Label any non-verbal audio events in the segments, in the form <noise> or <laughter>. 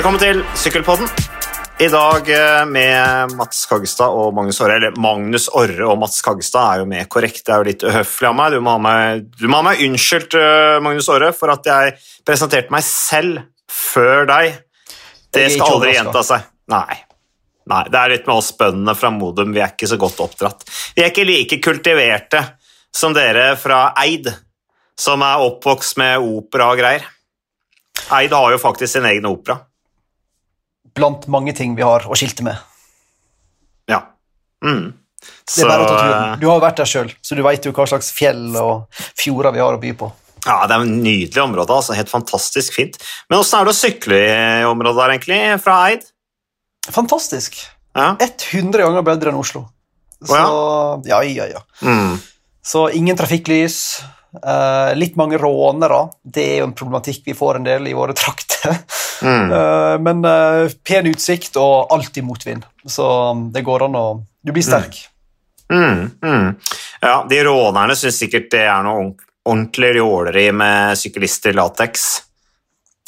Velkommen til Sykkelpodden. I dag eh, med Mats Kaggestad og Magnus Orre. Eller Magnus Orre og Mats Kaggestad er jo mer korrekt. Det er jo litt uhøflig av meg. Du må ha meg, du må ha meg unnskyldt, eh, Magnus Orre, for at jeg presenterte meg selv før deg. Det skal aldri gjenta seg. Nei. Nei, Det er litt med oss bøndene fra Modum. Vi er ikke så godt oppdratt. Vi er ikke like kultiverte som dere fra Eid, som er oppvokst med opera og greier. Eid har jo faktisk sin egen opera. Blant mange ting vi har å skilte med. Ja. Mm. Det er bare å ta turen. Du har jo vært der sjøl, så du veit jo hva slags fjell og fjorder vi har å by på. Ja, Det er et nydelig område. altså Helt fantastisk fint. Men åssen er det å sykle i området der, egentlig? Fra Eid? Fantastisk. Ja. 100 ganger bedre enn Oslo. Så ja, ja, ja. Mm. Så ingen trafikklys. eh, litt mange rånere. Det er jo en problematikk vi får en del i våre trakter. <laughs> Mm. Eh, men eh, pen utsikt og alltid motvind. Så det går an å Du blir sterk. Mm. Mm. Ja, De rånerne syns sikkert det er noe ordentlig jåleri med syklister i lateks.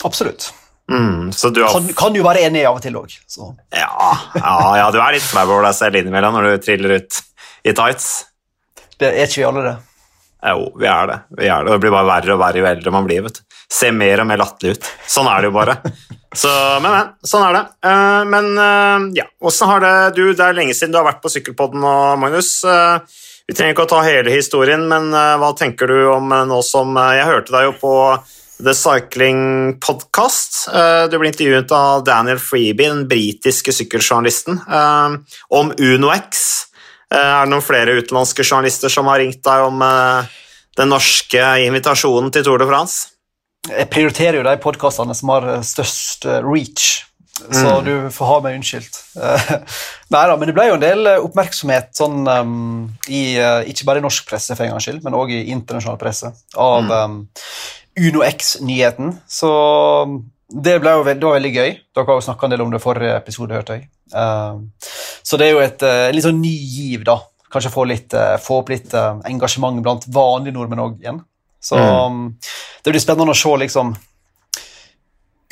Absolutt. Mm. Så du har Kan, kan jo være enig av og til òg. ja, ja, ja, du er litt flau over deg selv innimellom når du triller ut i tights. Det er ikke vi alle det. Jo, vi er det. vi er det. Det blir bare verre og verre jo eldre man blir. vet du. Ser mer og mer latterlig ut. Sånn er det jo bare. Så, men, men, sånn er det. Uh, men uh, ja, åssen har det du Det er lenge siden du har vært på Sykkelpodden nå, Magnus. Uh, vi trenger ikke å ta hele historien, men hva tenker du om nå som Jeg hørte deg jo på The Cycling Podcast. Du ble intervjuet av Daniel Freeby, den britiske sykkeljournalisten, om om UnoX. Eh, Er det noen flere utenlandske journalister som har ringt deg om eh, den norske invitasjonen til Tour de France? Jeg prioriterer jo de podkastene som har eh, størst reach, så du får ha meg unnskyldt. <laughs> Nei da, men det ble jo en del oppmerksomhet sånn um, i ikke bare i norsk presse, for en gangs skyld, men òg i internasjonal presse, av mm. Uno X-nyheten. Så det, ble jo, ve- det var veldig gøy. Dere har jo snakka en del om det i forrige episode, hørte jeg. Eh, så det er jo et eh, litt sånn ny giv, da. Kanskje få, litt, eh, få opp litt eh, engasjement blant vanlige nordmenn òg igjen. Så um, det blir spennende å se liksom,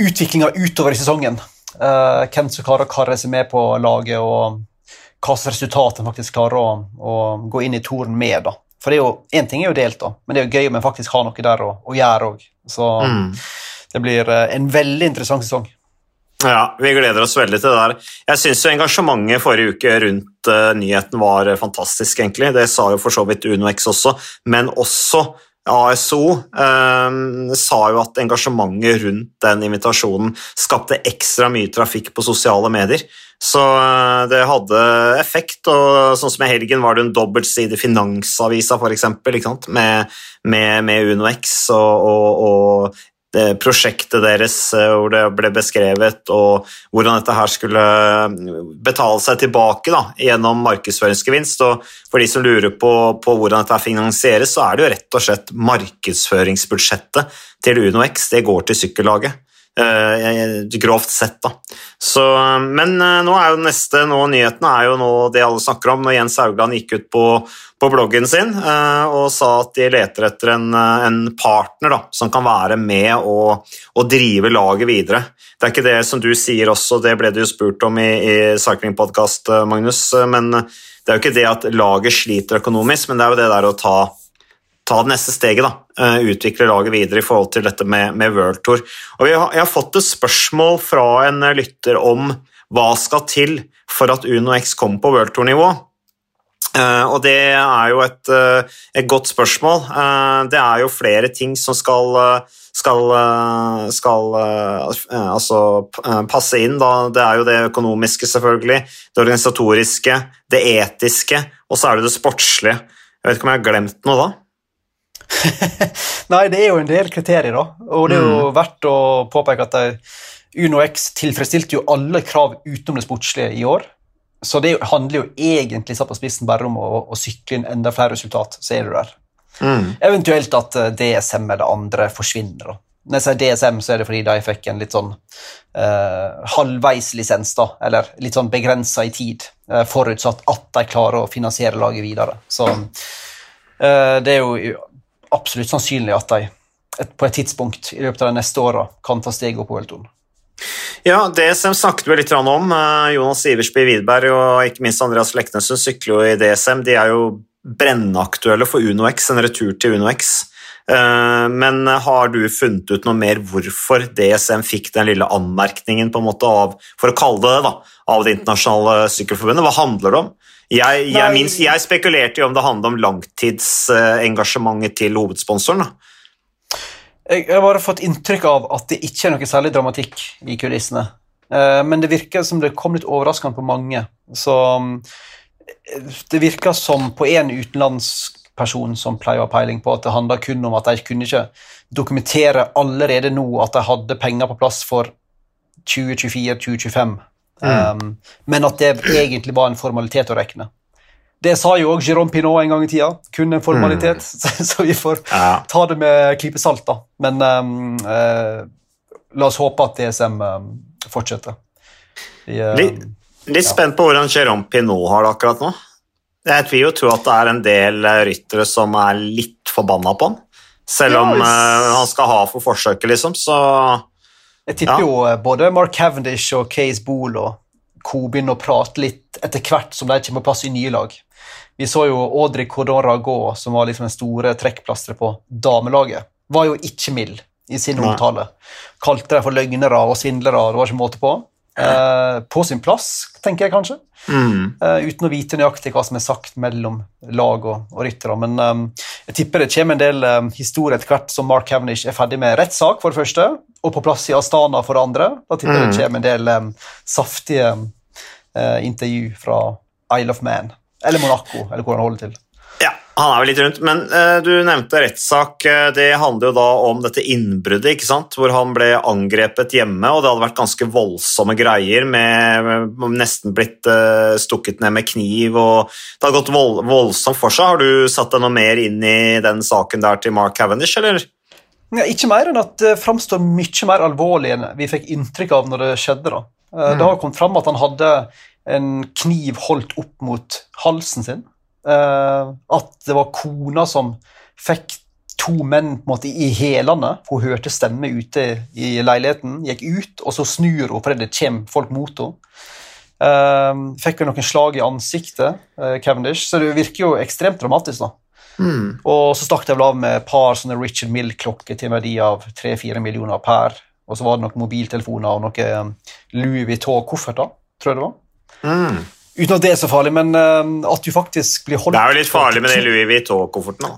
utviklinga utover i sesongen. Hvem som klarer å karre seg med på laget, og hva slags resultat en faktisk klarer å, å gå inn i toren med. da. For det er jo, Én ting er jo delt, da, men det er jo gøy om en faktisk har noe der å, å gjøre òg. Så Mm. Det blir eh, en veldig interessant sesong. Ja, vi gleder oss veldig til det der. Jeg syns engasjementet forrige uke rundt uh, nyheten var eh, fantastisk, egentlig. Det sa jo for så vidt UnoX også, men også ASO eh, sa jo at engasjementet rundt den invitasjonen skapte ekstra mye trafikk på sosiale medier. Så uh, det hadde effekt, og sånn som i helgen var det en dobbeltside Finansavisa sant? Med, med, med UnoX og, og, og prosjektet deres eh, hvor det ble beskrevet, og hvordan dette her skulle betale seg tilbake da, gjennom markedsføringsgevinst. Og for de som lurer på, på hvordan dette finansieres, så er det jo rett og slett markedsføringsbudsjettet til UnoX. Det går til sykkellaget. Eh, grovt sett, da. Så, men eh, nå er jo neste nå, nyheten er jo nå det alle snakker om, når Jens Haugland gikk ut på, på bloggen sin eh, og sa at de leter etter en, en partner da, som kan være med og, og drive laget videre. Det er ikke det som du sier også, det ble du jo spurt om i, i Cycling Podcast, eh, Magnus, men det er jo ikke det at laget sliter økonomisk, men det er jo det der å ta ta det neste steget, da. eh, utvikle laget videre i forhold til dette med, med World Tour. Og jeg har, jeg har fått et spørsmål fra en eh, lytter om hva skal til for at Uno X kommer på World Tour-nivå. Uh, og det er jo et, uh, et godt spørsmål. Uh, det er jo flere ting som skal, skal, skal altså, passe inn. Da. Det er jo det økonomiske, selvfølgelig, det organisatoriske, det etiske, og så er det det sportslige. Jeg vet ikke om jeg har glemt noe da? Nei, det er jo en del kriterier, da. Og det er jo verdt å påpeke at eh, Uno X tilfredsstilte jo alle krav utenom det sportslige i år. Så det handler jo egentlig satt på spissen bare om å, å sykle inn enda flere resultat, så er du der. Mm. Eventuelt at eh, DSM eller andre forsvinner. da. Når jeg sier DSM, så er det fordi de fikk en litt sånn eh, halvveislisens, da, eller litt sånn begrensa i tid, eh, forutsatt at de klarer å finansiere laget videre. Så eh, det er jo absolutt sannsynlig at de et, på et tidspunkt i løpet av de neste åra kan ta steget opp Welton. Ja, DSM snakket vi litt om. Eh, Jonas Iversby Widberg og ikke minst Andreas Leknesen sykler jo i DSM. De er jo brennaktuelle for UnoX, en retur til UnoX. Eh, men har du funnet ut noe mer hvorfor DSM fikk den lille anmerkningen på en måte av, for å kalle det det, da, av Det internasjonale sykkelforbundet? Hva handler det om? Jeg, jeg, minst, jeg spekulerte jo om det handlet om langtidsengasjementet til hovedsponsoren. da. Jeg har bare fått inntrykk av at det ikke er noe særlig dramatikk i kulissene. Eh, men det virker som det kom litt overraskende på mange. Så eh, det virker som på en utenlandsk person som pleier å ha peiling på at det handler kun om at de kunne ikke dokumentere allerede nå at de hadde penger på plass for 2024-2025, mm. um, men at det egentlig var en formalitet å regne. Det sa jo òg Jérôme Pinot en gang i tida. Kun en formalitet. Mm. <laughs> Så, vi får ja. ta det med klype salt, da. Men um, uh, la oss håpe at DSM um, fortsetter. Um, litt, litt ja. spent på hvordan Jérôme Pinot har det akkurat nå. Jeg vil jo tro at det er en del eh, ryttere som er litt forbanna på han. Selv om uh, han skal ha for forsøket, liksom, så Jeg tipper jo både Mark Cavendish og Case Bool og co begynner å prate litt etter hvert som de kommer på plass i nye lag. Vi så jo Audrey Cordon Ragot, som var liksom den store trekkplasteret på damelaget, var jo ikke mild i sin omtale. Kalte dem for løgnere og svindlere, det var ikke måte på. Eh, på sin plass, tenker jeg kanskje. Mm. Eh, uten å vite nøyaktig hva som er sagt mellom lag og, og ryttere. Men um, jeg tipper det kommer en del um, historier etter hvert som Mark Havnish er ferdig med rettssak, for det første, og på plass i Astana for det andre. Da tipper jeg mm. det kommer en del um, saftige uh, intervju fra Isle of Man. Eller Monaco, eller hvor han holder til. Han er vel litt rundt, men uh, du nevnte rettssak. Uh, det handler jo da om dette innbruddet, ikke sant? hvor han ble angrepet hjemme, og det hadde vært ganske voldsomme greier, med, med nesten blitt uh, stukket ned med kniv, og det har gått vold, voldsomt for seg. Har du satt deg noe mer inn i den saken der til Mark Cavendish, eller? Ja, ikke mer enn at det framstår mye mer alvorlig enn vi fikk inntrykk av når det skjedde. da. Mm. Det har kommet fram at han hadde en kniv holdt opp mot halsen sin. Uh, at det var kona som fikk to menn på en måte i hælene. Hun hørte stemme ute i leiligheten, gikk ut, og så snur hun fordi det kommer folk mot henne. Uh, fikk noen slag i ansiktet, uh, Cavendish, så det virker jo ekstremt dramatisk. da. Mm. Og så stakk de vel av med et par sånne Richard Mill-klokker til en verdi av 3-4 millioner per. Og så var det noen mobiltelefoner og noen Louis Vuitton-kofferter, tror jeg det var. Mm. Uten at det er så farlig, men uh, at du faktisk blir holdt Det er jo litt farlig med den Louis Vuitton-kofferten.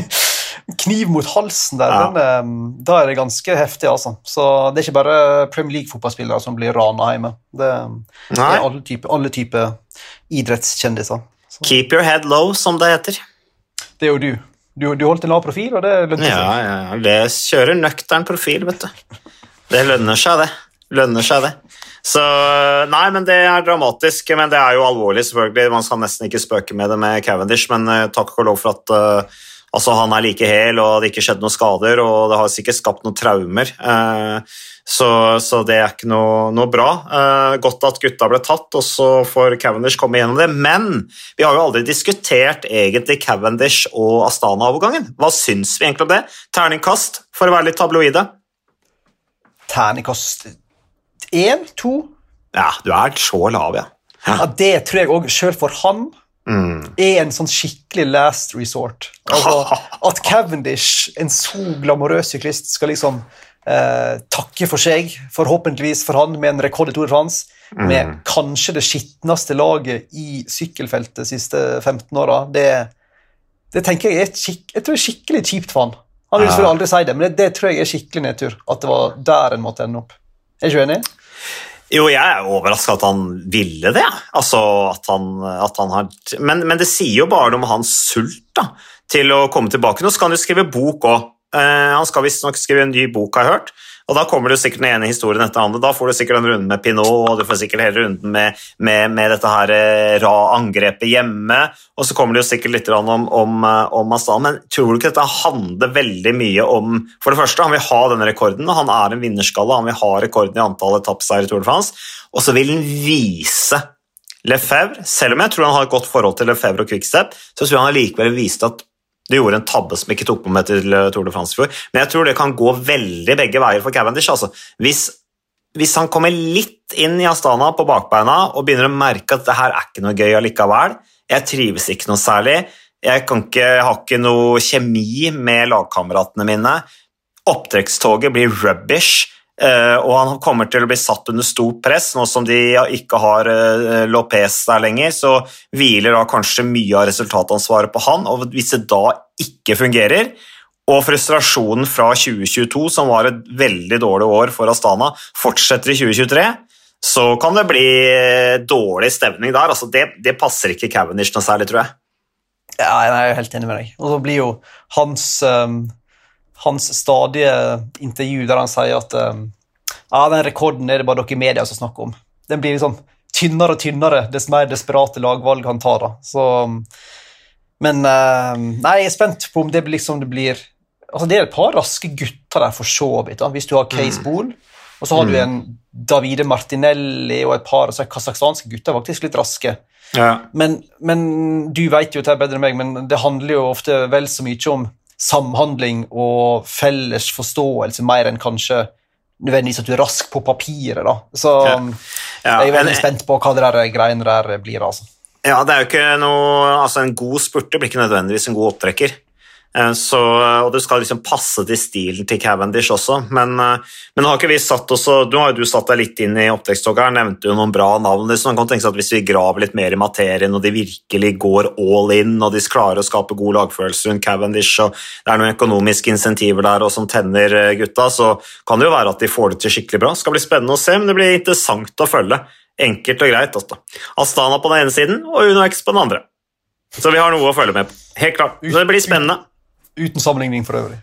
<laughs> Kniv mot halsen der, ja. den, um, da er det ganske heftig, altså. Så det er ikke bare Premier League-fotballspillere som blir rana hjemme. Det, det er alle typer type idrettskjendiser. Så. Keep your head low, som det heter. Det er jo du. Du, du holdt en lav profil, og det lønner seg. Ja, ja, det kjører nøktern profil, vet du. Det lønner seg, det. Lønner seg, det. Så Nei, men det er dramatisk, men det er jo alvorlig, selvfølgelig. Man skal nesten ikke spøke med det med Cavendish, men uh, takk og lov for at uh, altså, han er like hel, og det ikke skjedde noen skader, og det har sikkert skapt noen traumer. Uh, så, så, det er ikke noe, noe bra. godt at gutta ble tatt, og så får Cavendish komme gjennom det. Men vi har jo aldri diskutert egentlig Cavendish og Astana-overgangen. Hva syns vi egentlig om det? Terningkast, for å være litt tabloide. Terningkast Én? To? Ja, du er så lav, ja. ja. det tror jeg òg, sjøl for han, mm. er en sånn skikkelig last resort. Altså, <laughs> at Cavendish, en så glamorøs syklist, skal liksom eh, takke for seg, forhåpentligvis for han, med en rekord i Tour de France, mm. med kanskje det skitneste laget i sykkelfeltet de siste 15 åra, det, det, tenker jeg er skik jeg er skikkelig kjipt for han. Han vil selvfølgelig aldri si det, men det, det tror jeg er skikkelig nedtur. At det var der en måtte ende opp. Er du enig? Jo, jeg er overraska at han ville det. Altså, at han, at han har, men, men, det sier jo bare noe om hans sult da, til å komme tilbake. Nå skal han jo skrive bok òg. Uh, han skal visstnok skrive en ny bok, har jeg hørt. Og Da kommer det sikkert den ene historien etter andre. Da får du sikkert en runde med Pinot, og du får sikkert hele runden med, med, med dette her eh, ra angrepet hjemme. Og så kommer det jo sikkert litt om, om, eh, om Astan. Men tror du ikke dette handler veldig mye om For det første, han vil ha denne rekorden. og Han er en vinnerskalle. Han vil ha rekorden i antall etappeseiere i Tour de France. Og så vil han vise Lefebvre, selv om jeg tror han har et godt forhold til Lefebvre og Quickstep, så tror jeg han likevel viste at du gjorde en tabbe som ikke tok på meg til eh, Tour de France i fjor, men jeg tror det kan gå veldig begge veier for Cavendish. Altså. Hvis hvis han kommer litt inn i Astana på bakbeina og begynner å merke at det her er ikke noe gøy allikevel, jeg trives ikke noe særlig, jeg, ikke, jeg har ikke noe kjemi med lagkameratene mine, opptrekkstoget blir rubbish, og han kommer til å bli satt under stort press. Nå som de ikke har eh, Lopez der lenger, så hviler da kanskje mye av resultatansvaret på han. og Hvis det da ikke fungerer, og frustrasjonen fra 2022, som var et veldig dårlig år for Astana, fortsetter i 2023, så kan det bli dårlig stemning der. Altså, det, det, passer ikke Cavendish noe særlig, tror jeg. Ja, jeg er helt enig med deg. Og så blir jo hans, um, hans stadige intervju der han sier at um, ja, den rekorden er det bare dere i media som snakker om. Den blir liksom tynnere og tynnere dess mer desperate lagvalg han tar. da. Så, um, men uh, nei, jeg er spent på om det, liksom, det blir altså Det er et par raske gutter der, for så vidt. Hvis du har Case mm. Bool, og så har mm. du en Davide Martinelli og et par altså, kasakhstanske gutter faktisk litt raske. Ja. Men, men, du vet jo det bedre enn meg, men det handler jo ofte vel så mye om samhandling og felles forståelse, mer enn kanskje nødvendigvis at du er rask på papiret. da. Så ja. Ja, jeg er veldig spent på hva det der greiene der blir. altså. Ja, det er jo ikke noe, altså En god spurter blir ikke nødvendigvis en god opptrekker. Eh, så, og det skal liksom passe til stilen til Cavendish også. Men, eh, men har ikke vi satt også, nå har jo du satt deg litt inn i oppteksttoget her, nevnte jo noen bra navn. Så man kan tenke seg at Hvis vi graver litt mer i materien, og de virkelig går all in, og de klarer å skape god lagfølelse rundt Cavendish, og det er noen økonomiske insentiver der og som tenner eh, gutta, så kan det jo være at de får det til skikkelig bra. Det skal bli spennende å se, men det blir interessant å følge. Enkelt og greit. Også. Astana på den ene siden og UnoX på den andre. Så vi har noe å følge med på. Helt klart. Det blir spennende. Uten sammenligning for øvrig.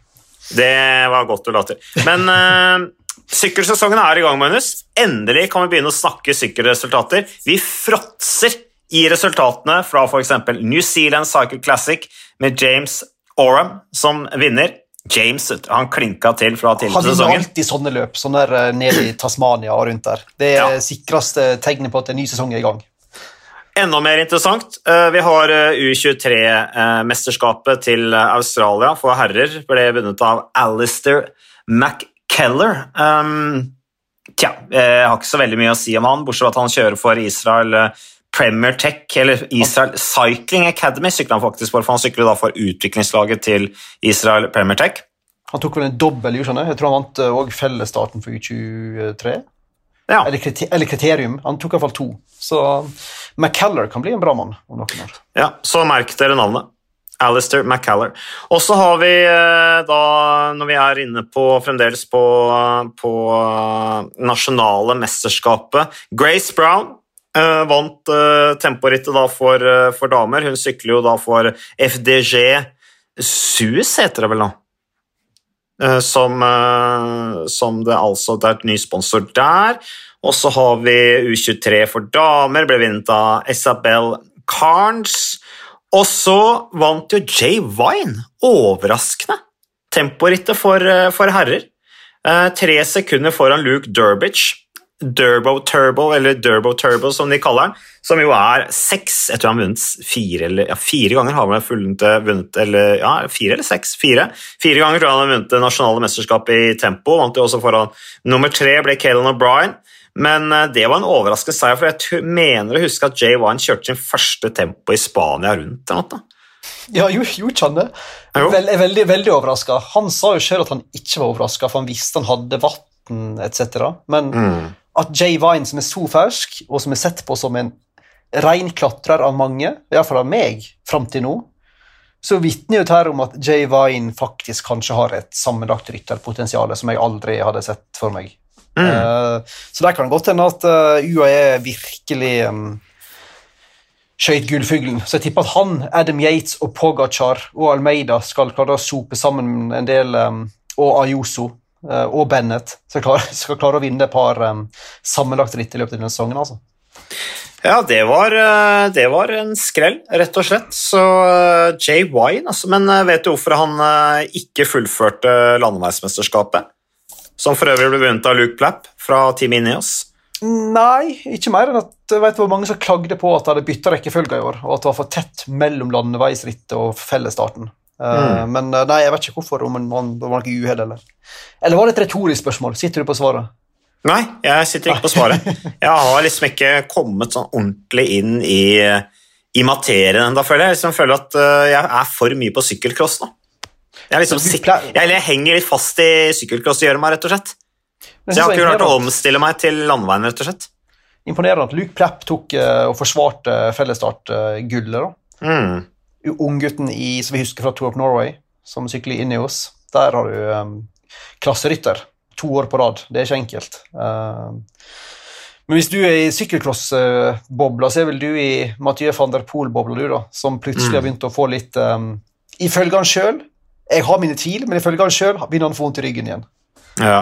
Det var godt du la til. Men uh, sykkelsesongen er i gang, Magnus. Endelig kan vi begynne å snakke sykkelresultater. Vi fråtser i resultatene fra f.eks. New Zealand Cycle Classic med James Oram som vinner. James han klinka til fra tidligere sesongen. Han vinner alltid sånne løp, sånn der eh, nede i Tasmania og rundt der. Det er ja. sikreste tegnet på at en ny sesong er i gang. Enda mer interessant, eh, vi har eh, U23-mesterskapet til Australia for herrer. Ble vunnet av Alistair McKellar. Um, tja, jeg har ikke så veldig mye å si om han, bortsett fra at han kjører for Israel eh, Premier Tech, eller Israel Cycling Academy, sykler han faktisk for, for han sykler da for utviklingslaget til Israel Premier Tech. Han tok vel en dobbel, jeg tror han vant òg fellesstarten for U23. Ja. Eller, kriterium. Han tok iallfall to. Så McCallar kan bli en bra mann. om noen år. Ja, så merk dere navnet. Alistair McCallar. Og så har vi eh, da, når vi er inne på fremdeles på, på nasjonale mesterskapet Grace Brown uh, vant uh, temporittet da for, uh, for, damer. Hun sykler jo da for FDG Suez, heter det vel nå? Eh, som, eh, som, det altså Det er et ny sponsor der. Og så har vi U23 for damer, ble vunnet av Isabel Carnes. Og så vant jo Jay Vine, overraskende, temporittet for, eh, for herrer. Tre sekunder foran Luke Durbridge. Durbo Turbo, eller Durbo Turbo som de kaller den, som jo er seks Jeg tror han har vunnet fire eller ja, fire ganger. har han vunnet, vunnet eller, ja, Fire eller seks? Fire. Fire ganger tror jeg han har vunnet det nasjonale mesterskapet i tempo. Vant jo også foran Nummer tre ble Kaelan O'Brien. Men eh, det var en overraskende seier, for jeg mener å huske at Jay Wine kjørte sin første tempo i Spania rundt eller noe. Ja, gjorde han det? Vel, veldig veldig overraska. Han sa jo selv at han ikke var overraska, for han visste han hadde vann etc. Men mm at Jay Vine, som er så fersk, og som er sett på som en reinklatrer av mange, iallfall av meg fram til nå, så vitner jo dette om at Jay Vine faktisk kanskje har et sammenlagt rytterpotensial som jeg aldri hadde sett for meg. Mm. Uh, så der kan det godt hende at uh, UAE virkelig um, skøyt gullfuglen. Så jeg tipper at han, Adam Yates og Pogacar og Almeida skal klare å sope sammen en del, um, og Ayoso Eh, og Bennett skal klare, <laughs> skal klare å vinne et par um, sammenlagte ritt i løpet av denne sesongen. altså. Ja, det var, eh, det var, en skrell, rett og slett. Så Jay Wine, altså. Men vet du hvorfor han ikke fullførte landeveismesterskapet? Som for øvrig ble vunnet av Luke Plapp fra Team Ineos. Nei, ikke mer enn at jeg vet hvor mange som klagde på at de hadde bytta rekkefølge i år, og at det var for tett mellom landeveisrittet og fellesstarten. Uh, mm. Men uh, nei, jeg vet ikke hvorfor, om det var noe uhell eller Eller var det et retorisk spørsmål? Sitter du på svaret? Nei, jeg sitter ikke på svaret. <laughs> Jeg har liksom ikke kommet sånn ordentlig inn i, i materien ennå, føler jeg. Jeg liksom føler at uh, jeg er for mye på sykkelcross nå. Jeg, liksom jeg, jeg, henger litt fast i sykkelcrossgjøret meg, rett og slett. Så jeg har ikke klart å omstille meg til landveien, rett og slett. Imponerende at Luke Plepp tok og forsvarte fellesstartgullet. da. mm. Unggutten som vi husker fra Tour of Norway, som sykler inn i oss. Der har du um, klasserytter to år på rad. Det er ikke enkelt. Uh, men hvis du er i sykkelcross-bobla, så er vel du i Mathieu van der Poel-bobla, du, da, som plutselig mm. har begynt å få litt um, Ifølge han sjøl Jeg har mine tvil, men ifølge han sjøl begynner han å få vondt i ryggen igjen. Ja.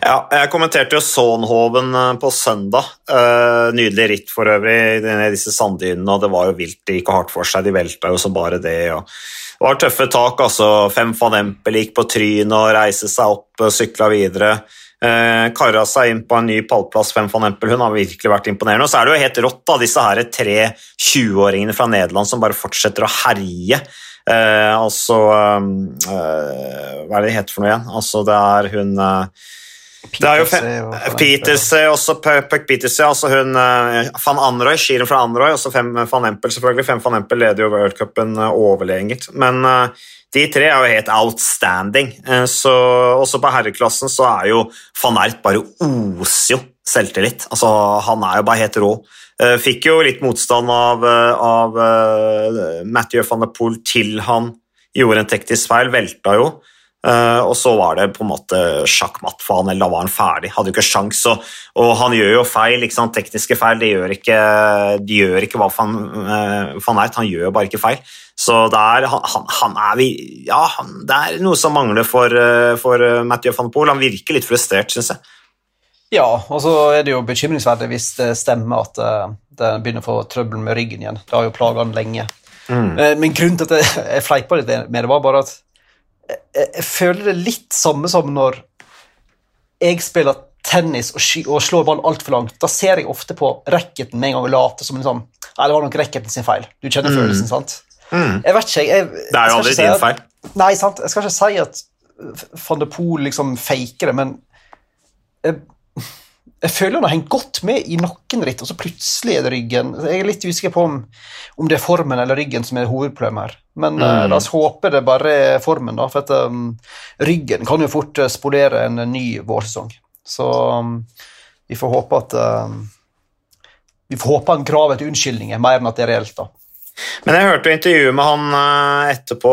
Ja. jeg kommenterte jo Sonhoven eh, på søndag. Uh, nydelig ritt for øvrig i disse sanddynene, og det var jo vilt. Det gikk hardt for seg, de velta jo som bare det. og det var tøffe tak. altså Fem van Empel gikk på trynet og reiste seg opp og sykla videre. Eh, Kara seg inn på en ny pallplass, Fem van Empel. Hun har virkelig vært imponerende. Og så er det jo helt rått, da, disse her tre 20-åringene fra Nederland som bare fortsetter å herje. Eh, altså eh, Hva er det det heter for noe igjen? Altså, det er hun eh, det er jo Peters også Puck Petersey, altså hun uh, van Anroy, skiren fra Anroy, også fem van Empel, selvfølgelig. Fem van Empel leder jo worldcupen uh, overlegent. Men de tre er jo helt outstanding. Så også på herreklassen så er jo van Ert bare oser jo selvtillit. Altså, han er jo bare helt rå. fikk jo litt motstand av, av Mathieu van der Poel til han gjorde en teknisk feil, velta jo. Uh, og så var det på en måte sjakkmatt for han, eller da var han ferdig. Hadde jo ikke sjans, og, og, han gjør jo feil, tekniske feil. De gjør ikke, de gjør ikke hva van, uh, van Ert, han gjør bare ikke feil. Så det er, han, han er vi, ja, han, det er noe som mangler for, uh, for Mathieu van Poel. Han virker litt frustrert, syns jeg. Ja, og så er det jo bekymringsverdig hvis det stemmer at det begynner å få trøbbel med ryggen igjen. Det har jo plaga han lenge. Mm. Men grunnen til at jeg, jeg fleipa litt med det, var bare at jeg, jeg føler det litt samme som når jeg spiller tennis og, og slår ball altfor langt. Da ser jeg ofte på racketen med en gang og later som en sånn Nei, det var nok racketen sin feil. Du kjenner mm. følelsen, sant? Mm. Jeg vet ikke, jeg, Det er jo aldri din feil. Nei, sant. Jeg skal ikke si at van de Poel liksom faker det, men jeg, jeg føler han har hengt godt med i nakken ritt, og så plutselig er det ryggen. Jeg er litt usikker på om, om det er formen eller ryggen som er hovedproblemet her. Men eh, mm. uh, la oss håpe det bare er formen, da, for at, um, ryggen kan jo fort uh, spolere en uh, ny vårsesong. Så um, vi får håpe at uh, Vi får håpe han graver etter unnskyldninger, mer enn at det er reelt, da. Men jeg hørte intervjuet med han etterpå.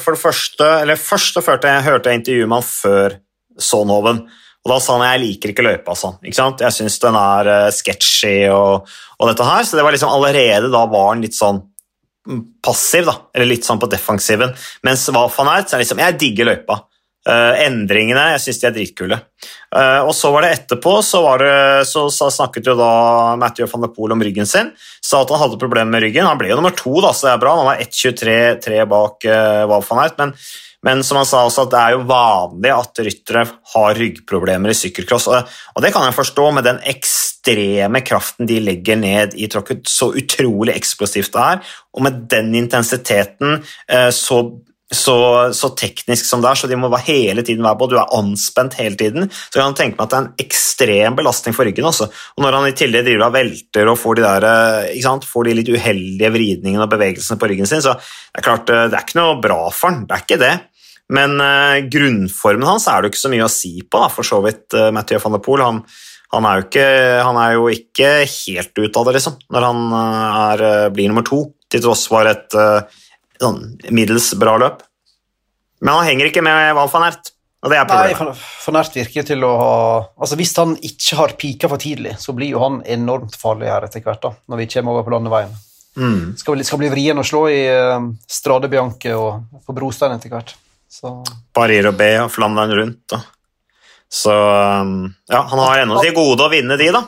For det første, eller først hørte jeg, hørte jeg intervjuet med han før Sonhoven. Og da sa han jeg liker ikke løypa sånn. Jeg syns den er uh, sketchy og, og, dette her. Så det var liksom allerede da var han litt sånn mm, passiv, da. Eller litt sånn på defensiven. Mens hva van Ert, så er liksom Jeg digger løypa. Uh, endringene, jeg syns de er dritkule. Uh, og så var det etterpå, så, var det, så, så snakket jo da Matthew van der Poel om ryggen sin. Sa at han hadde problemer med ryggen. Han ble jo nummer to, da, så det er bra. Han var 1,23 bak uh, Wout van Eit, men men som han sa også, at det er jo vanlig at ryttere har ryggproblemer i sykkelcross. Og det kan jeg forstå med den ekstreme kraften de legger ned i tråkket, så utrolig eksplosivt det er, og med den intensiteten eh, så så, så, teknisk som det er, så de må hele tiden være på, du er anspent hele tiden. Så kan tenke meg at det er en ekstrem belastning for ryggen. Også. Og når han i tillegg driver og velter og får de, der, eh, får de litt uheldige vridningene og bevegelsene på ryggen sin, så det er klart, eh, det er ikke noe bra for han, det er ikke det. Men uh, grunnformen hans er det jo ikke så mye å si på, da, for så vidt. Uh, Mathieu van der Poel han, han, er ikke, han, er jo ikke, helt ute av det, liksom, når han uh, er, blir nummer to, til tross for et sånn middels bra løp. Men han henger ikke med Val van Ert. Og det er problemet. Nei, van Ert virker til å ha altså Hvis han ikke har pika for tidlig, så blir jo han enormt farlig her etter hvert, da, når vi kommer over på landeveien. Mm. Skal, skal bli vrien å slå i uh, Strade Bianche og på brostein etter hvert. Så. Parir og B og Flandern rundt. Da. Så um, ja, han har ennå til gode å vinne de, da.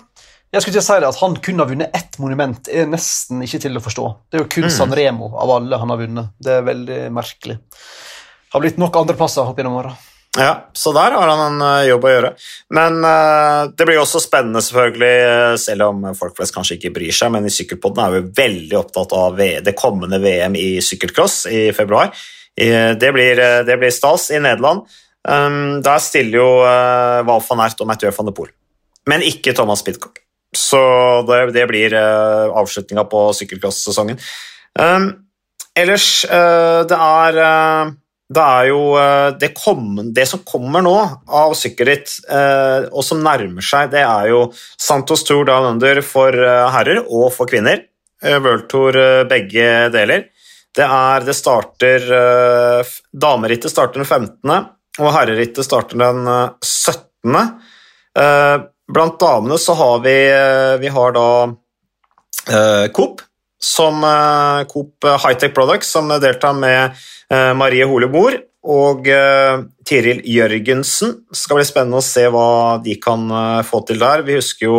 Jeg skulle til å si det, At han kun har vunnet ett monument, er nesten ikke til å forstå. Det er jo kun mm. San Remo av alle han har vunnet. Det er veldig merkelig. Det Har blitt nok andreplasser opp gjennom åra. Ja, så der har han en uh, jobb å gjøre. Men uh, det blir også spennende, selvfølgelig, uh, selv om folk flest kanskje ikke bryr seg, men i Sykkelpodden er vi veldig opptatt av det kommende VM i sykkelcross i februar. Det blir, det blir stas i Nederland. Um, der stiller jo Val van Ert og Mathieu van de Poel, men ikke Thomas Pitcock. Så det, det blir uh, avslutninga på sykkelcross-sesongen. Um, ellers, uh, det er uh, det er jo det, kom, det, som kommer nå av sykkelritt, eh, og som nærmer seg, det er jo Santos Tour Down Under for herrer og for kvinner. World Tour begge deler. Det er Det starter Damerittet starter den 15., og herrerittet starter den 17. Blant damene så har vi, vi har da Coop, som Coop Hightech Products, som deltar med Eh, Marie Hole Mor og eh, Tiril Jørgensen. Det skal bli spennende å se hva de kan eh, få til der. Vi husker jo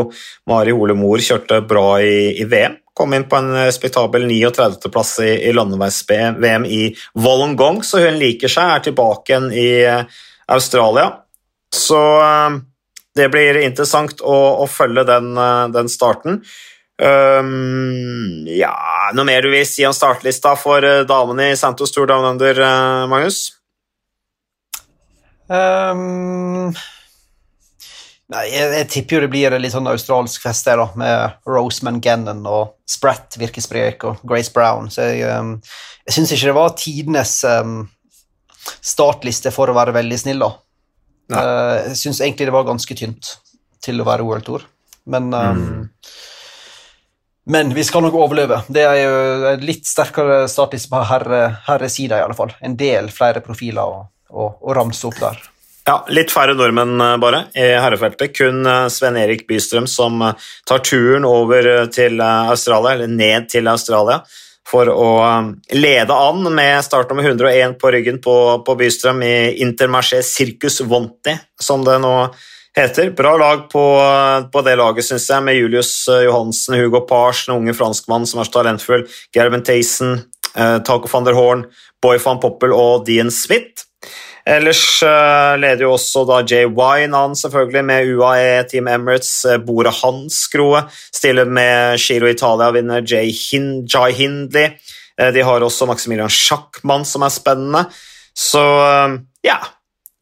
Mari Hole Mor kjørte bra i, i VM. Kom inn på en respektabel 39.-plass i, i landeveis-VM i Wollongong, så hun liker seg, er tilbake igjen i Australia. Så det blir interessant å, å følge den, den starten. Um, ja Noe mer du vil si om startlista for uh, damene i Santos Tour Down Under, uh, Magnus? Um, nei, jeg, jeg, tipper jo det blir en litt sånn australsk fest der, da, med Roseman Gannon og Spratt Virkesprek og Grace Brown. Så jeg, um, syns ikke det var tidenes um, startliste for å være veldig snill, da. Uh, jeg syns egentlig det var ganske tynt til å være World Tour, men um, mm. Men vi skal nok overleve. Det er jo litt sterkere startliste på herresida, her i alle fall. En del flere profiler å, å, å ramse opp der. Ja, litt færre nordmenn eh, bare i herrefeltet. Kun eh, Sven Erik Bystrøm som eh, tar turen over til Australia, eller ned til Australia, for å lede an med startnummer 101 på ryggen på, på Bystrøm i Intermarché Circus Vonti, som det nå heter. Bra lag på, på det laget, syns jeg, med Julius eh, Johansen, Hugo Pars, den unge franskmannen som er så talentfull, Gerben Tayson, eh, Taco van der Horn, Boy van Poppel og Dean Smith. Ellers uh, leder jo også da Jay Wine an, selvfølgelig, med UAE, Team Emirates. Uh, Bore Hansgrohe stiller med Giro Italia-vinner Jay, Hin Jai Hindley. Uh, de har også Maximilian Schackmann, som er spennende. Så ja,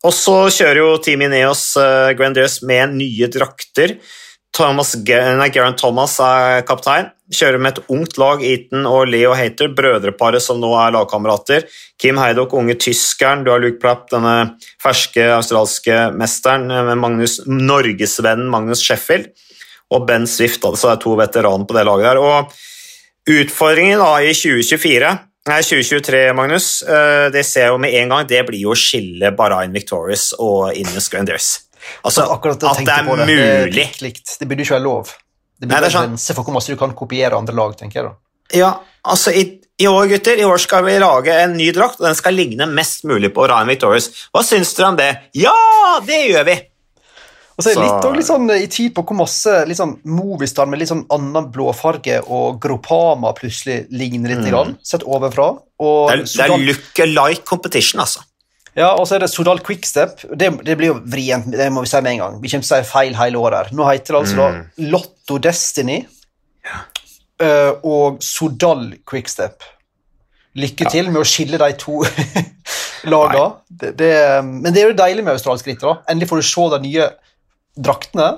og så kjører jo Team Ineos Grandiers med nye drakter. Thomas, nei, Garen Thomas er kaptein. Kjører med et ungt lag, Eaton og Leo Hater, brødreparet som nå er lagkamerater. Kim Heidok, unge tyskeren. Du har Luke Plapp, denne ferske australske mesteren eh, med Magnus, norgesvennen Magnus Sheffield. Og Ben Swift, altså er to veteraner på det laget der. Og utfordringen da i 2024 Nei, 2023, Magnus, eh, det ser jeg jo med en gang. Det blir jo å skille Bahrain Victorious og Innes Grandiers. Altså, at det er det. mulig. Det, det burde ikke være lov. Det burde være sånn. grense for hvor masse du kan kopiere andre lag, tenker jeg da. Ja, altså i, i, år, gutter, i år skal vi lage en ny drakt, og den skal ligne mest mulig på Ryan Victorious. Hva syns dere om det? Ja, det gjør vi! Og så er det litt, litt sånn, i tid på hvor masse litt sånn Movistar med litt sånn annen blåfarge og Gropama plutselig ligner litt, mm. grann, sett overfra. Og det er, det er look alike competition, altså. Ja, og så er det Sodal Quickstep. Det, det blir jo vrient, det må vi si med en gang. Vi kommer til å si feil hele året. Nå heter det altså mm. da Lotto Destiny ja. uh, og Sodal Quickstep. Lykke ja. til med å skille de to <laughs> lagene. Det, det, men det er jo deilig med australsk ritt. Endelig får du se de nye draktene.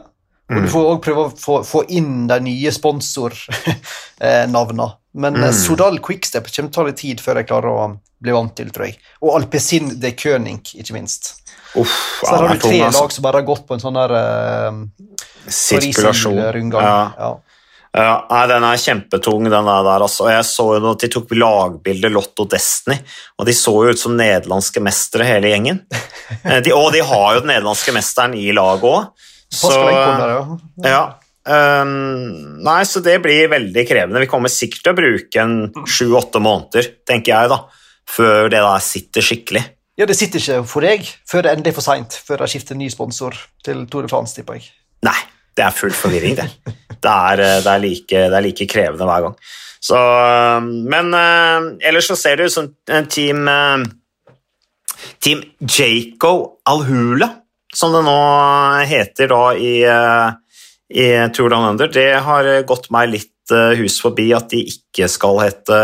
Og du mm. får òg prøve å få, få, inn de nye sponsornavnene. <laughs> Men eh, mm. Sodal Quickstep kommer til å ta litt tid før jeg klarer å bli vant til, tror jeg. Og Alpezin de König, ikke minst. Uff, så der har du tre lag som bare har gått på en sånn der uh, Sirkulasjon. Ja. ja. Ja, nei, Den er kjempetung, den der. altså. Jeg så jo at De tok lagbilde Lotto Destiny, og de så jo ut som nederlandske mestere, hele gjengen. <laughs> Eh, de, og de har jo den nederlandske mesteren i laget òg. Så, ja. Um, nei, så det blir veldig krevende. Vi kommer sikkert til å bruke en sju-åtte måneder, tenker jeg, da, før det da sitter skikkelig. Ja, det sitter ikke for deg før det endelig er for seint, før de skifter ny sponsor til Tour de France, tipper jeg. Nei, det er full forvirring, det. Det er, eh, det er, like, det er like, krevende hver gang. Så, men uh, ellers så ser det ut som en team Team Jaco Alhula som det nå heter da i, i Tour Down Under, det har gått meg litt hus forbi at de ikke skal hete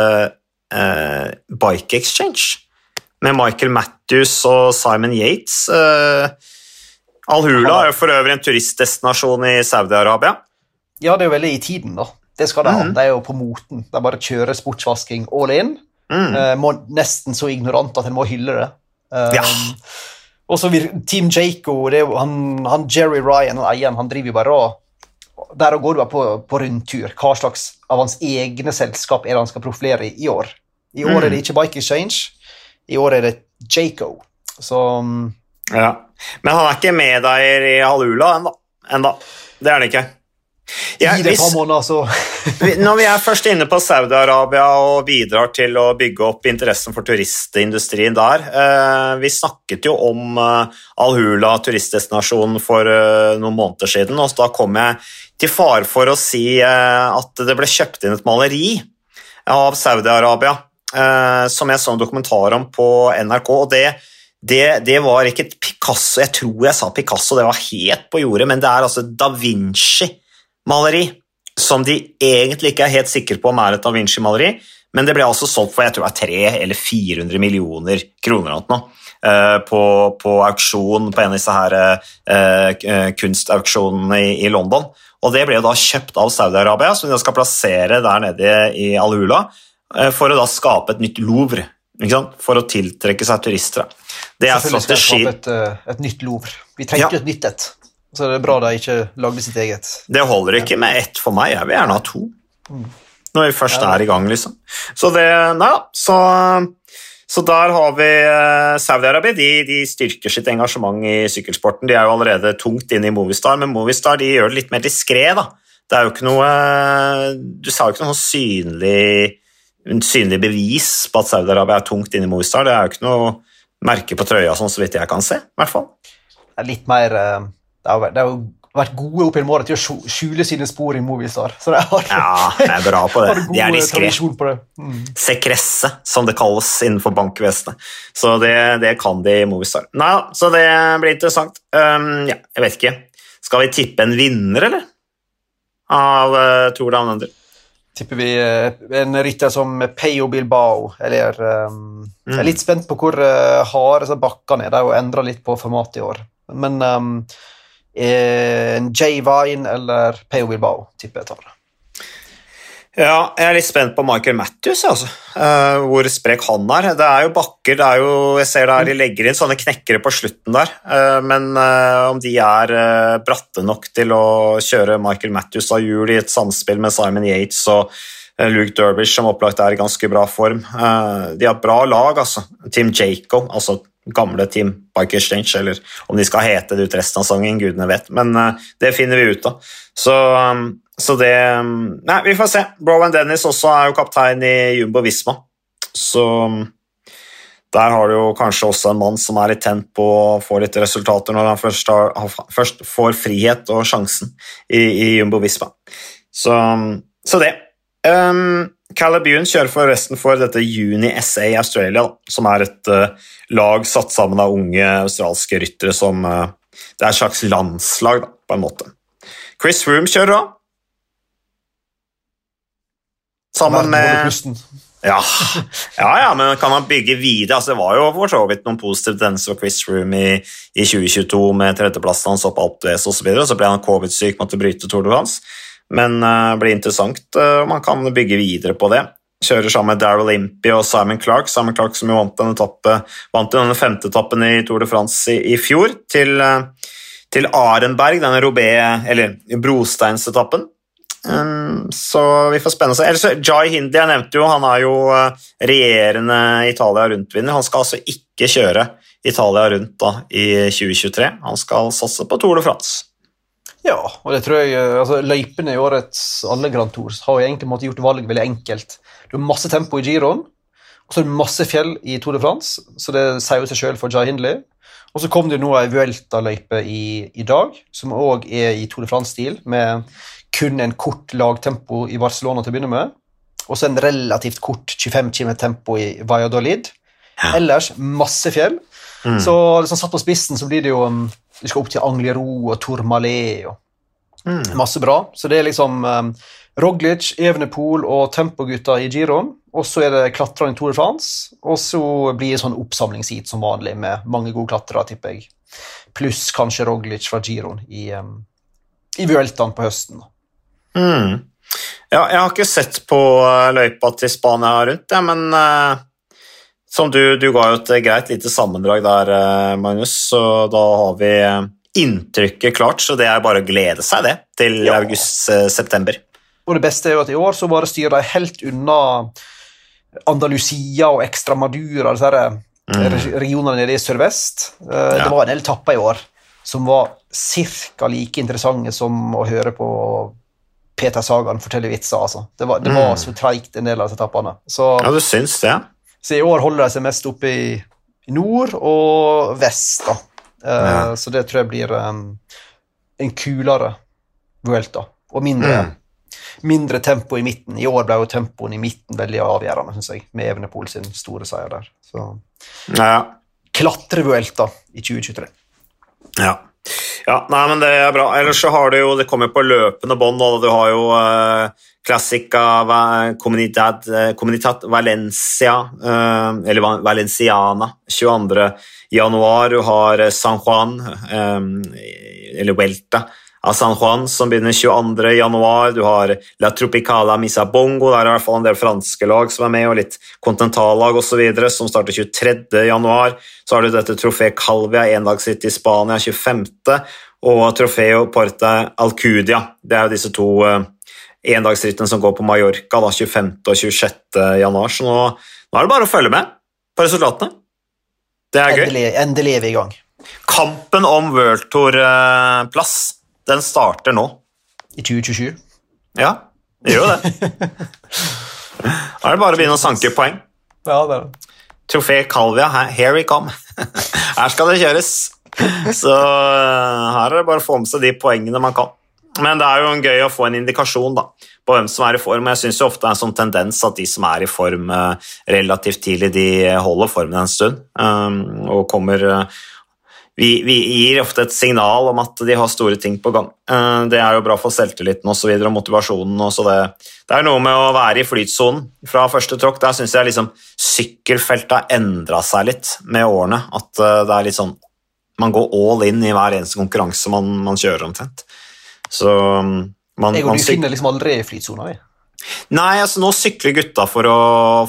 uh, Bike Exchange, med Michael Matthews og Simon Yates. Eh, Al-Hula er jo for øvrig en turistdestinasjon i Saudi-Arabia. Ja, det er jo veldig i tiden, da. Det skal de ha. Det er jo på moten. De bare kjører sportsvasking all in. Mm. Eh, må, nesten så ignorant at en må hylle det. Um, ja. Og så Team Jaco, han, han, Jerry Ryan, han eieren, han driver jo bare og Der går du bare på, på rundtur. Hva slags av hans egne selskap er det han skal profilere i, i år? I år mm. er det ikke Bike Exchange, i år er det Jaco. Så um, Ja. Men han er ikke medeier i Halula ennå. Det er han ikke. Ja, hvis, <laughs> når vi er først inne på Saudi-Arabia og bidrar til å bygge opp interessen for turistindustrien der eh, Vi snakket jo om eh, Al-Hula turistdestinasjon for eh, noen måneder siden, og da kom jeg til fare for å si eh, at det ble kjøpt inn et maleri av Saudi-Arabia som jeg så en dokumentar om på NRK. og det det, det, var ikke et Picasso, jeg tror jeg sa Picasso, det var helt på jordet, men det er altså da Vinci maleri som de egentlig ikke er helt sikre på om er et da Vinci-maleri, men det ble altså solgt for jeg tror det er 300 eller 400 millioner kroner nå, uh, på, på, auksjon på en av disse her uh, kunstauksjonene i, i, London. Og Det ble da kjøpt av Saudi-Arabia, som de skal plassere der nede i Al-Hula for å da skape et nytt Louvre. For å tiltrekke seg turister. Det er strategi. Et, et nytt Louvre. Vi trengte ja. et nytt et. Så det er bra de ikke lagde sitt eget. Det holder ikke med ett for meg, jeg vil gjerne ha to. Når vi først er i gang, liksom. Så det Nei da, så, så der har vi eh, Saudi-Arabia. De, de, styrker sitt engasjement i sykkelsporten. De er jo allerede tungt inne i Movistar, men Movistar de gjør det litt mer diskré. Det er jo ikke noe Du sa jo ikke noe synlig, synlig bevis på at Saudi-Arabia er tungt inne i Movistar. Det er jo ikke noe merke på trøya, sånn så vidt jeg kan se. i hvert fall. Det er litt mer eh, det har, det har jo vært gode opp gjennom året til å skjule sine spor i Movistar. Så det har, ja, det er bra på det. <laughs> de er diskré. Mm. Sekresse, som det kalles innenfor bankvesenet. Så det, det, kan de i Movistar. Nei, så det blir interessant. Um, ja, jeg vet ikke. Skal vi tippe en vinner, eller? Av uh, Tour de Under? Tipper vi uh, en rytter som Peyo Bilbao, eller um, mm. Jeg er litt spent på hvor uh, harde bakkene er. De har endra litt på formatet i år. Men um, en Jay Vine eller Peo Bilbao, tipper jeg tar. Ja, jeg er litt spent på Michael Matthews, altså. Uh, hvor sprek han er. Det er jo bakker, det er jo, jeg ser der de legger inn sånne knekkere på slutten der, uh, men uh, om de er bratte nok til å kjøre Michael Matthews av hjul i et samspill med Simon Yates og Luke Derbish, som opplagt er i ganske bra form De har bra lag, altså. Team Jaco, altså gamle Team Bike Exchange, eller om de skal hete det ut resten av sangen, gudene vet, men det finner vi ut av. Så, um, så, det um, Nei, vi får se. Browan Dennis også er jo kaptein i Jumbo Visma, så um, der har du jo kanskje også en mann som er litt tent på å få litt resultater når han først, har, først får frihet og sjansen i, i Jumbo Visma. Så, um, så det. Um, Calabune kjører forresten for dette Uni SA Australia, som er et uh, lag satt sammen av unge australske ryttere som uh, Det er et slags landslag, da, på en måte. Chris Room kjører òg. Sammen med ja. ja, ja, men kan han bygge videre? Altså, det var jo for så vidt noen positive tendenser for Chris Room i, i 2022 med tredjeplassen hans opp Alp d'Huez osv. Så, så ble han covid-syk, måtte bryte Tour de France. Men det uh, blir interessant uh, om man kan bygge videre på det. Kjører sammen med Daryl Impey og Simon Clark. Simon Clark som jo vant denne, etappe, vant denne femte etappen i Tour de France i, i fjor, til, uh, til, Arenberg, denne Robé, eller brosteinsetappen. Um, så vi får spenne. Ellers, Jai Hindi jeg nevnte jo, han er jo uh, regjerende Italia rundt-vinner. Han skal altså ikke kjøre Italia rundt da, i 2023. Han skal satse på Tour de France. Ja, og det tror jeg eh, altså, Løypene i årets alle Grand Tours har egentlig måtte gjort valget veldig enkelt. Du har masse tempo i giroen, og så er det masse fjell i Tour de France, så det sier jo seg sjøl for Jai Hindley. Og så kom det nå ei Vuelta-løype i, i, dag, som òg er i Tour de France-stil, med kun en kort lagtempo i Barcelona til å begynne med, og så en relativt kort 25 km tempo i Valladolid. Ja. Ellers masse fjell. Mm. Så liksom satt på spissen så blir det jo um, Du skal opp til Anglero og Tourmalet og Masse bra. Så det er liksom um, Roglic, Evenepool og Tempogutta i giroen. Og så er det klatrerne i Tour de France. Og så blir det sånn oppsamlingsheat som vanlig med mange gode klatrere, tipper jeg. Pluss kanskje Roglic fra giroen i, um, i Vueltaen på høsten. Mm. Ja, jeg har ikke sett på eh, løypa til Spania rundt, ja, men uh, som du, du, ga jo et greit lite sammendrag der, uh, Magnus, så da har vi inntrykket klart, så det er bare å glede seg det til ja. august-september. Og det beste er jo at i år så bare styrer de helt unna Andalusia og Extramadura, disse mm. regionene nede i sørvest. Uh, ja. Det var en del etapper i år som var ca. like interessante som å høre på Peter Sagan fortelle vitser. altså. Det var, det var mm. så treigt, en del av disse etappene. Så, ja, du syns det? Så i år holder de seg mest oppe i, i nord og vest. da. Ja. Så det tror jeg blir um, en kulere Vuelta, og mindre, mm. mindre tempo i midten. I år ble jo tempoen i midten veldig avgjørende, syns jeg, med Evenepool sin store seier der. Så ja. Klatre-Vuelta i 2023. Ja. Ja, nei, men Det er bra. Ellers så har du jo, Det kommer på løpende bånd. Du har jo uh, Classica Comunidad, uh, Comunitat Valencia, uh, eller Valenciana, 22. januar. Du har San Juan, um, eller Welta av San Juan, som begynner 22. januar. Du har La Tropicala Misa Bongo, der er i hvert fall en del franske lag som er med, og litt kontinentallag osv., som starter 23. januar. Så har du dette Trofé Calvia, endagsritt i Spania 25., og Trofeo Porta Alcudia. Det er jo disse to uh, endagsrittene som går på Mallorca da, 25. og 26. januar. Så nå, nå, er det bare å følge med på resultatene. Det er gøy. Endelig er vi i gang. Kampen om World Tour-plass den starter nå. I 2027? Ja, det gjør jo det. <laughs> Da er det bare å begynne å sanke poeng. Ja, det er det. Trofé Calvia, here we come. <laughs> Her skal det kjøres. Så eh, her er det bare å få med seg de poengene man kan. Men det er jo gøy å få en indikasjon da, på hvem som er i form. Jeg syns ofte det er en sånn tendens at de som er i form eh, relativt tidlig, de holder formen en stund um, og kommer vi, vi, gir ofte et signal om at de har store ting på gang. Eh, det er jo bra for selvtilliten og, så videre, og motivasjonen. Og det, det, er noe med å være i flytsonen fra første tråkk. Der syns jeg liksom sykkelfeltet har endra seg litt med årene. At eh, det er litt sånn Man går all in i hver eneste konkurranse man, man kjører, omtrent. Så mm, man, jeg og du finner liksom aldri flytsona, vi. Nei, altså nå sykler gutta for å,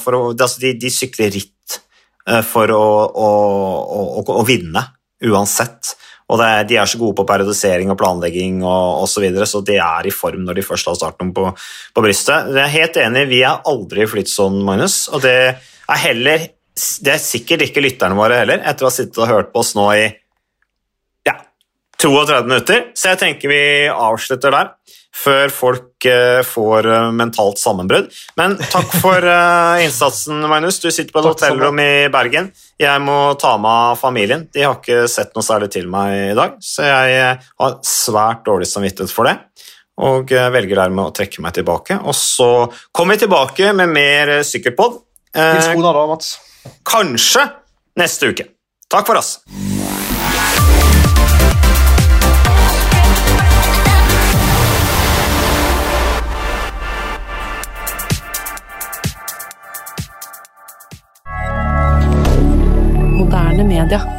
for å altså de, de, sykler ritt eh, for å, å, å vinne uansett. Og er, de er så gode på periodisering og planlegging og osv., så, videre, så de er i form når de først har starten på, på brystet. Jeg er helt enig, vi er aldri i flytsonen, Magnus. Og det er heller Det er sikkert ikke lytterne våre heller, etter å ha sittet og hørt på oss nå i ja, 32 minutter. Så jeg tenker vi avslutter der før folk uh, får uh, mentalt sammenbrudd. Men takk for uh, innsatsen, Magnus. Du sitter på et hotellrom i Bergen. Jeg må ta med familien. De har ikke sett noe særlig til meg i dag, så jeg har svært dårlig samvittighet for det. Og velger dermed å trekke meg tilbake. Og så kommer vi tilbake med mer sykkelpod. Hils kona da, Mats. Kanskje neste uke. Takk for oss. moderne media.